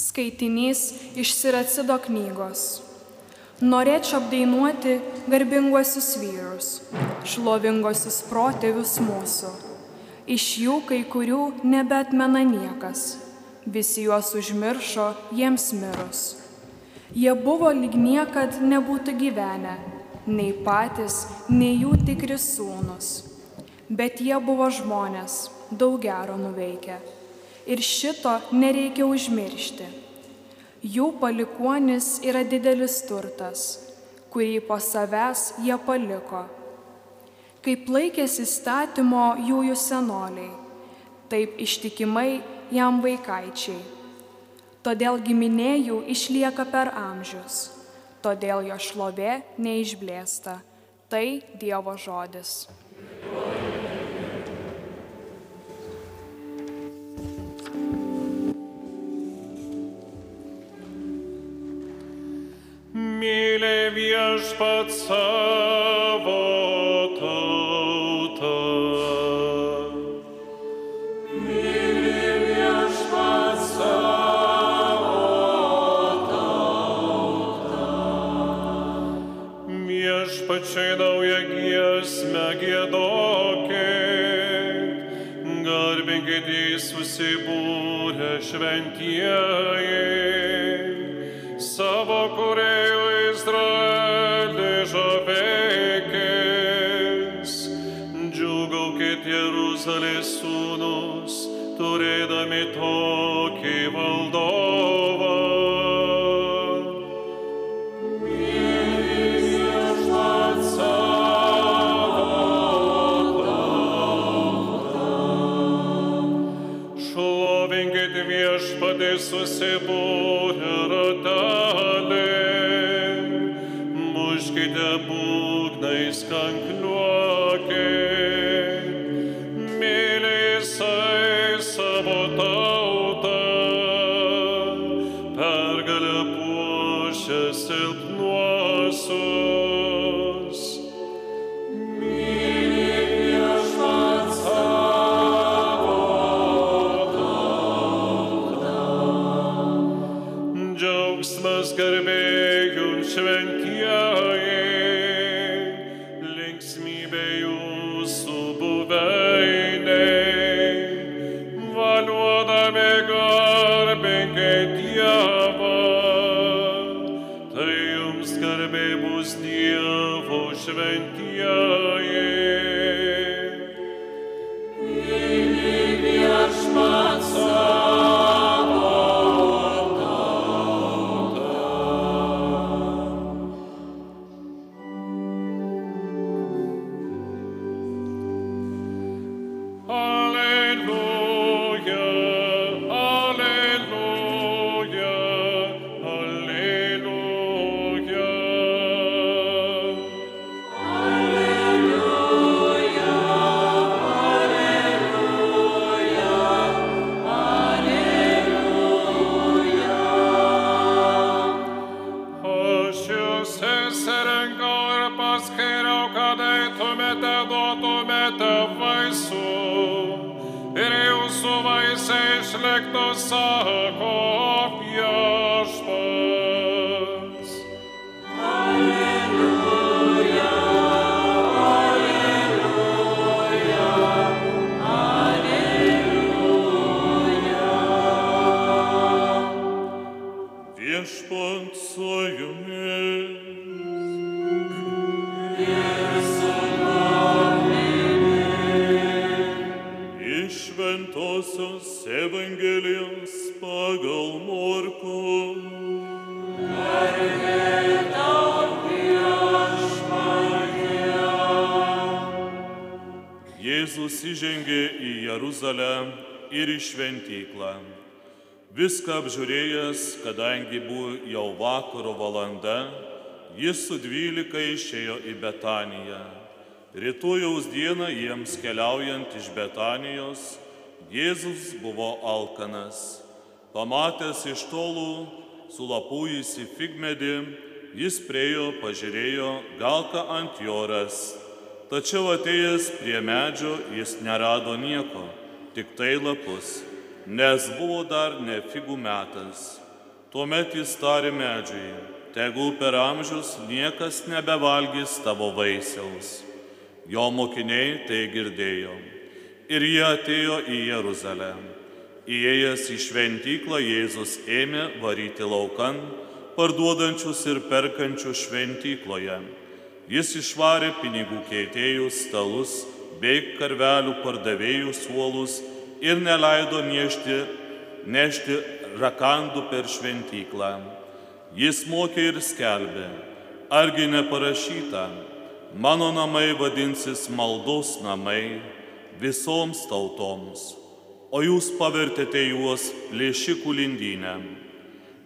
Skaitinys iš Siracido knygos. Norėčiau apdainuoti garbinguosius vyrus, šlovingosius protėvius mūsų. Iš jų kai kurių nebetmena niekas, visi juos užmiršo jiems mirus. Jie buvo lyg niekad nebūtų gyvenę, nei patys, nei jų tikri sūnus. Bet jie buvo žmonės, daug gero nuveikę. Ir šito nereikia užmiršti. Jų palikuonis yra didelis turtas, kurį po savęs jie paliko. Kaip laikėsi įstatymo jų jų senoliai, taip ištikimai jam vaikaičiai. Todėl giminėjų išlieka per amžius, todėl jo šlovė neišblėsta. Tai Dievo žodis. Mylė viešpat savo tautą. Mylė viešpat savo tautą. Viešpačiai naują giesmę gėdokit, garbinkit į susibūrę šventieji turėdami tokį valdovą. Šlovinkit viešpatį susibūrę ratelį, muškite būgnais kankliuokit, sako viešpats. Viešpant Jėzus įžengė į Jeruzalę ir į šventyklą. Viską apžiūrėjęs, kadangi buvo jau vakaro valanda, jis su dvylika išėjo į Betaniją. Rytojaus dieną jiems keliaujant iš Betanijos, Jėzus buvo alkanas. Pamatęs iš tolų sulapujusi figmedį, jis priejo, pažiūrėjo, gal ką ant jo ras. Tačiau atėjęs prie medžio jis nerado nieko, tik tai lapus, nes buvo dar ne figų metas. Tuomet jis tarė medžiai, tegul per amžius niekas nebevalgys tavo vaisiaus. Jo mokiniai tai girdėjo. Ir jie atėjo į Jeruzalę. Įėjęs į šventyklą Jėzus ėmė varyti laukan parduodančius ir perkančius šventykloje. Jis išvarė pinigų keitėjų stalus bei karvelių pardavėjų suolus ir neleido nešti, nešti rakandų per šventyklą. Jis mokė ir skelbė, argi neparašyta, mano namai vadinsis maldos namai visoms tautoms o jūs pavertėte juos plėšikų lindynę.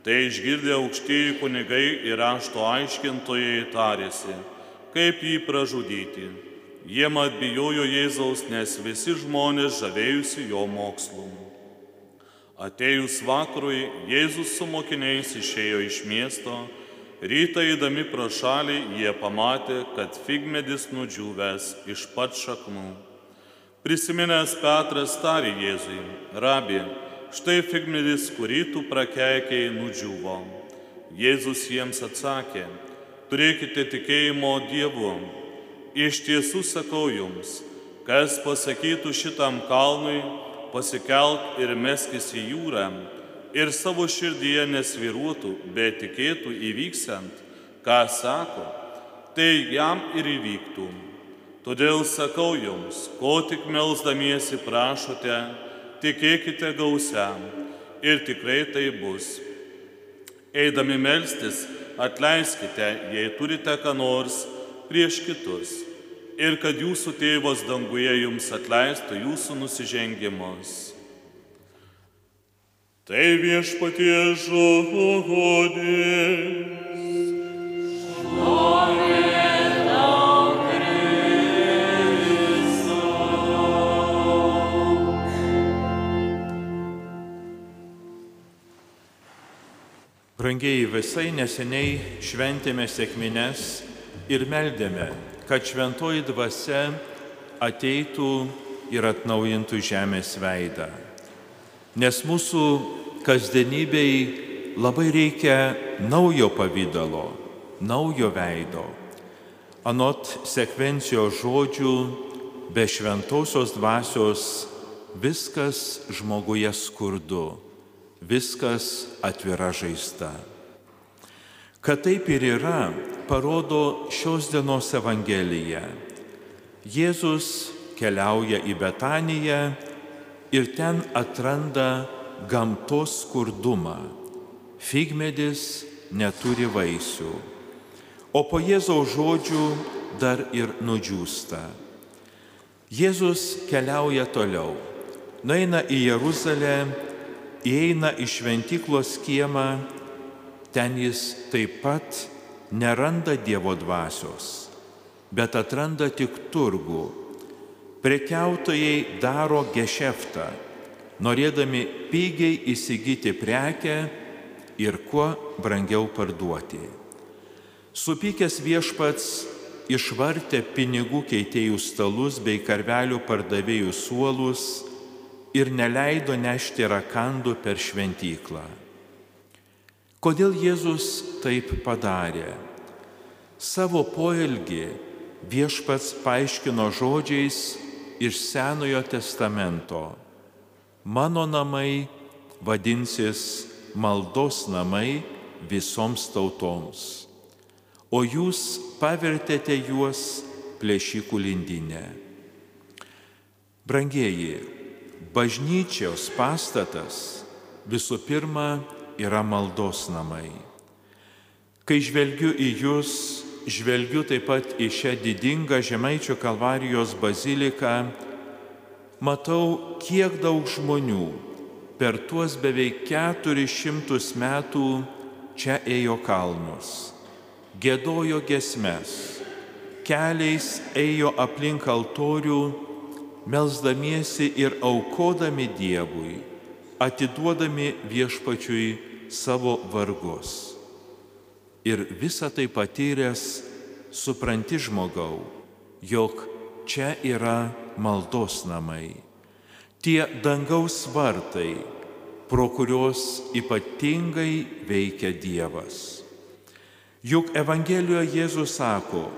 Tai išgirdę aukštieji kunigai ir rašto aiškintojai tarėsi, kaip jį pražudyti. Jie mat bijojo Jėzaus, nes visi žmonės žavėjusi jo mokslu. Atėjus vakarui, Jėzus su mokiniais išėjo iš miesto, rytą įdami pro šalį jie pamatė, kad figmedis nudžiūvęs iš pat šaknų. Prisiminęs Petras tarė Jėzui, rabė, štai figmedis, kurį tu prakeikiai, nudžiuvo. Jėzus jiems atsakė, turėkite tikėjimo Dievu. Iš tiesų sakau jums, kas pasakytų šitam kalnui, pasikelk ir meskis į jūrą, ir savo širdyje nesviruotų, bet tikėtų įvyksant, ką sako, tai jam ir įvyktų. Todėl sakau jums, ko tik melzdamiesi prašote, tikėkite gausiam ir tikrai tai bus. Eidami melstis, atleiskite, jei turite ką nors prieš kitus ir kad jūsų tėvas danguje jums atleistų jūsų nusižengimus. Tai viešpatie žodis. Brangieji, visai neseniai šventėme sėkmines ir meldėme, kad šventoji dvasia ateitų ir atnaujintų žemės veidą. Nes mūsų kasdienybei labai reikia naujo pavydalo, naujo veido. Anot sekvencijos žodžių, be šventosios dvasios viskas žmoguje skurdu viskas atvira žaista. Kad taip ir yra, parodo šios dienos Evangelija. Jėzus keliauja į Betaniją ir ten atranda gamtos skurdumą. Figmedis neturi vaisių, o po Jėzaus žodžių dar ir nudžiūsta. Jėzus keliauja toliau, nueina į Jeruzalę įeina į šventyklos kiemą, ten jis taip pat neranda Dievo dvasios, bet atranda tik turgų. Prekiautojai daro gešeftą, norėdami pigiai įsigyti prekę ir kuo brangiau parduoti. Supykęs viešpats išvartė pinigų keitėjų stalus bei karvelių pardavėjų suolus ir neleido nešti rakandų per šventyklą. Kodėl Jėzus taip padarė? Savo poelgį viešpats paaiškino žodžiais iš Senojo testamento. Mano namai vadinsis maldos namai visoms tautoms, o jūs pavertėte juos plėšikų lindinę. Brangieji, Bažnyčios pastatas visų pirma yra maldos namai. Kai žvelgiu į jūs, žvelgiu taip pat į šią didingą Žemaičio kalvarijos baziliką, matau, kiek daug žmonių per tuos beveik keturis šimtus metų čia ėjo kalnus, gėdojo gesmes, keliais ėjo aplink altorių, melzdamiesi ir aukodami Dievui, atiduodami viešpačiui savo vargus. Ir visą tai patyręs supranti žmogau, jog čia yra maldos namai. Tie dangaus vartai, pro kurios ypatingai veikia Dievas. Juk Evangelijoje Jėzus sako,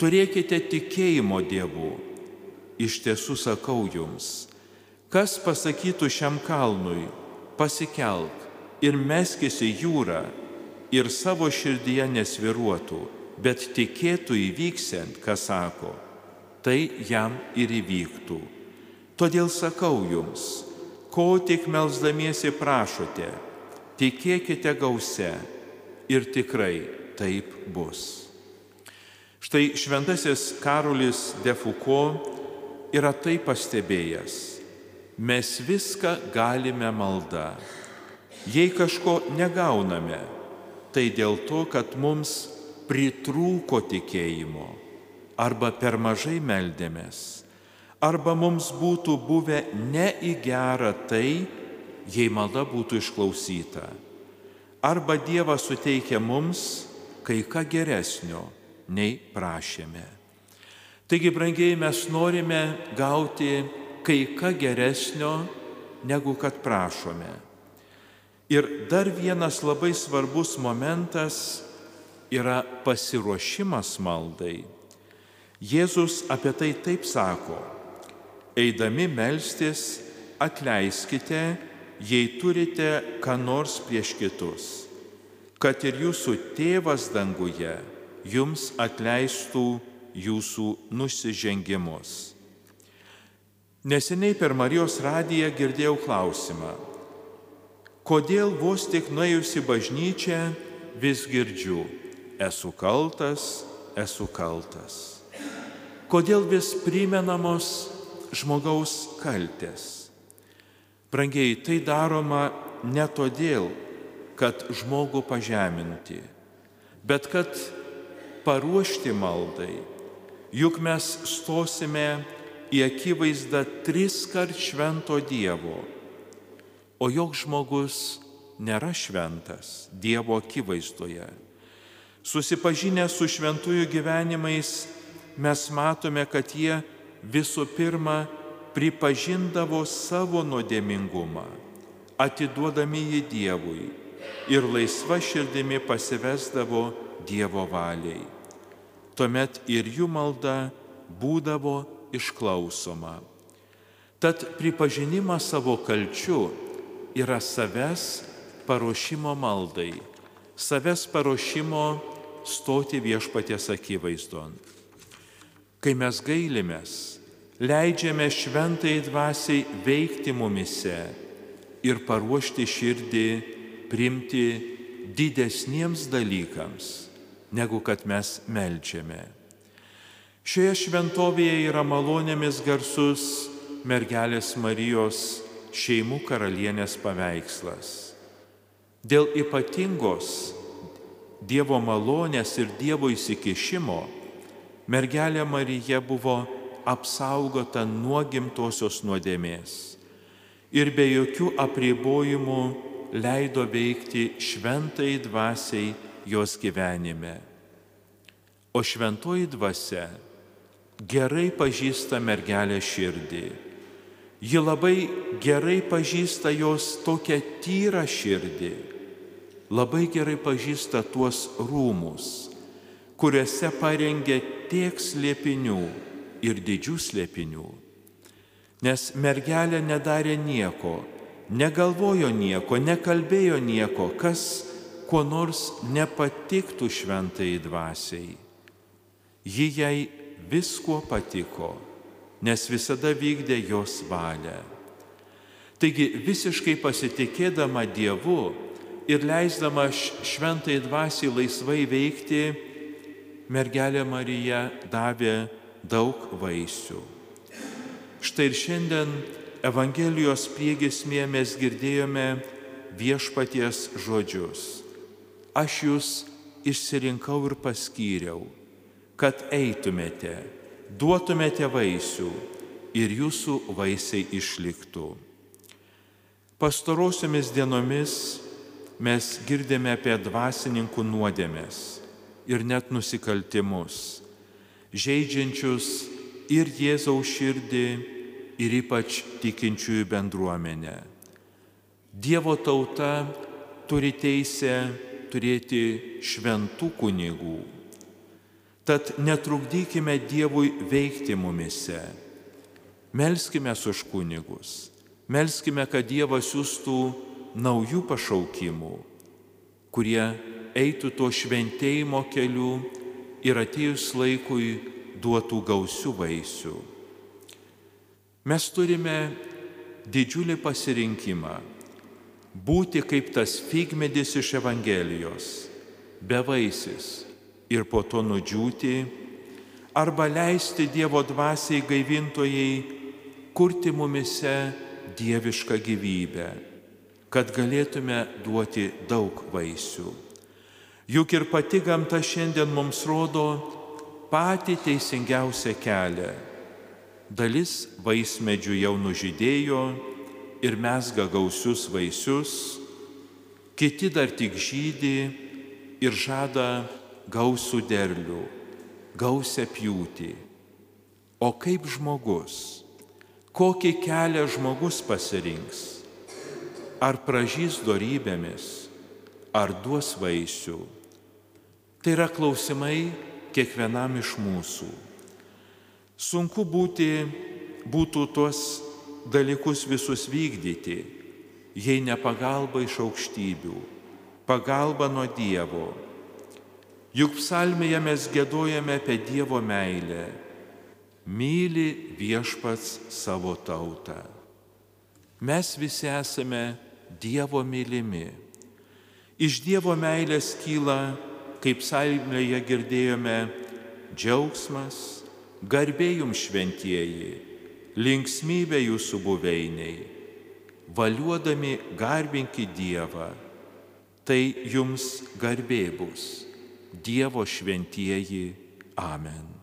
turėkite tikėjimo Dievu. Iš tiesų sakau jums, kas pasakytų šiam kalnui, pasikelk ir meskis į jūrą ir savo širdyje nesviruotų, bet tikėtų įvyksiant, kas sako, tai jam ir įvyktų. Todėl sakau jums, ko tik melzdamiesi prašote, tikėkite gause ir tikrai taip bus. Štai šventasis Karolis Defuko yra tai pastebėjęs. Mes viską galime maldą. Jei kažko negauname, tai dėl to, kad mums pritrūko tikėjimo arba per mažai meldėmės arba mums būtų buvę ne į gerą tai, jei malda būtų išklausyta. Arba Dievas suteikia mums kai ką geresnio, nei prašėme. Taigi, brangiai, mes norime gauti kai ką geresnio, negu kad prašome. Ir dar vienas labai svarbus momentas yra pasiruošimas maldai. Jėzus apie tai taip sako eidami melstis, atleiskite, jei turite ką nors prieš kitus, kad ir jūsų tėvas danguje jums atleistų jūsų nusižengimus. Neseniai per Marijos radiją girdėjau klausimą, kodėl vos tik nuėjusi bažnyčią vis girdžiu, esu kaltas, esu kaltas. Kodėl vis primenamos žmogaus kaltės. Brangiai, tai daroma ne todėl, kad žmogų pažeminti, bet kad paruošti maldai. Juk mes stosime į akivaizdą tris kart švento Dievo, o joks žmogus nėra šventas Dievo akivaizdoje. Susipažinę su šventųjų gyvenimais, mes matome, kad jie visų pirma pripažindavo savo nuodėmingumą, atiduodami jį Dievui ir laisva širdimi pasivesdavo Dievo valiai. Tuomet ir jų malda būdavo išklausoma. Tad pripažinimas savo kalčių yra savęs paruošimo maldai, savęs paruošimo stoti viešpaties akivaizdon. Kai mes gailimės, leidžiame šventai dvasiai veikti mumise ir paruošti širdį primti didesniems dalykams, negu kad mes melčiame. Šioje šventovėje yra malonėmis garsus mergelės Marijos šeimų karalienės paveikslas. Dėl ypatingos Dievo malonės ir Dievo įsikišimo mergelė Marija buvo apsaugota nuo gimtosios nuodėmės ir be jokių apribojimų leido veikti šventai dvasiai jos gyvenime. O šventoji dvasia gerai pažįsta mergelę širdį. Ji labai gerai pažįsta jos tokią tyrą širdį, labai gerai pažįsta tuos rūmus, kuriuose parengė tiek slėpinių ir didžių slėpinių. Nes mergelė nedarė nieko, negalvojo nieko, nekalbėjo nieko, kas kuo nors nepatiktų šventai dvasiai. Ji jai viskuo patiko, nes visada vykdė jos valią. Taigi visiškai pasitikėdama Dievu ir leisdama šventai dvasiai laisvai veikti, mergelė Marija davė daug vaisių. Štai ir šiandien Evangelijos priegesmėje mes girdėjome viešpaties žodžius. Aš jūs išsirinkau ir paskyriau, kad eitumėte, duotumėte vaisių ir jūsų vaisiai išliktų. Pastarosiomis dienomis mes girdėme apie dvasininkų nuodėmės ir net nusikaltimus, žaidžiančius ir Jėzaus širdį, ir ypač tikinčiųjų bendruomenę. Dievo tauta turi teisę turėti šventų kunigų. Tad netrukdykime Dievui veikti mumise. Melskime už kunigus. Melskime, kad Dievas siūstų naujų pašaukimų, kurie eitų tuo šventėjimo keliu ir atėjus laikui duotų gausių vaisių. Mes turime didžiulį pasirinkimą būti kaip tas figmedis iš Evangelijos, bevaisis ir po to nudžiūti, arba leisti Dievo dvasiai gaivintojai kurti mumise dievišką gyvybę, kad galėtume duoti daug vaisių. Juk ir pati gamta šiandien mums rodo patį teisingiausią kelią. Dalis vaismedžių jau nužydėjo ir mesga gausius vaisius, kiti dar tik žydį ir žada gausų derlių, gausią pjūtį. O kaip žmogus, kokį kelią žmogus pasirinks? Ar pražys darybėmis, ar duos vaisių? Tai yra klausimai kiekvienam iš mūsų. Sunku būti, būtų tuos dalykus visus vykdyti, jei ne pagalba iš aukštybių, pagalba nuo Dievo Juk psalmėje mes gėdojame apie Dievo meilę. Myli viešpats savo tautą. Mes visi esame Dievo mylimi. Iš Dievo meilės kyla, kaip psalmėje girdėjome, džiaugsmas, garbėjum šventieji, linksmybė jūsų buveiniai, valiuodami garbinki Dievą, tai jums garbė bus. Dievo šventieji. Amen.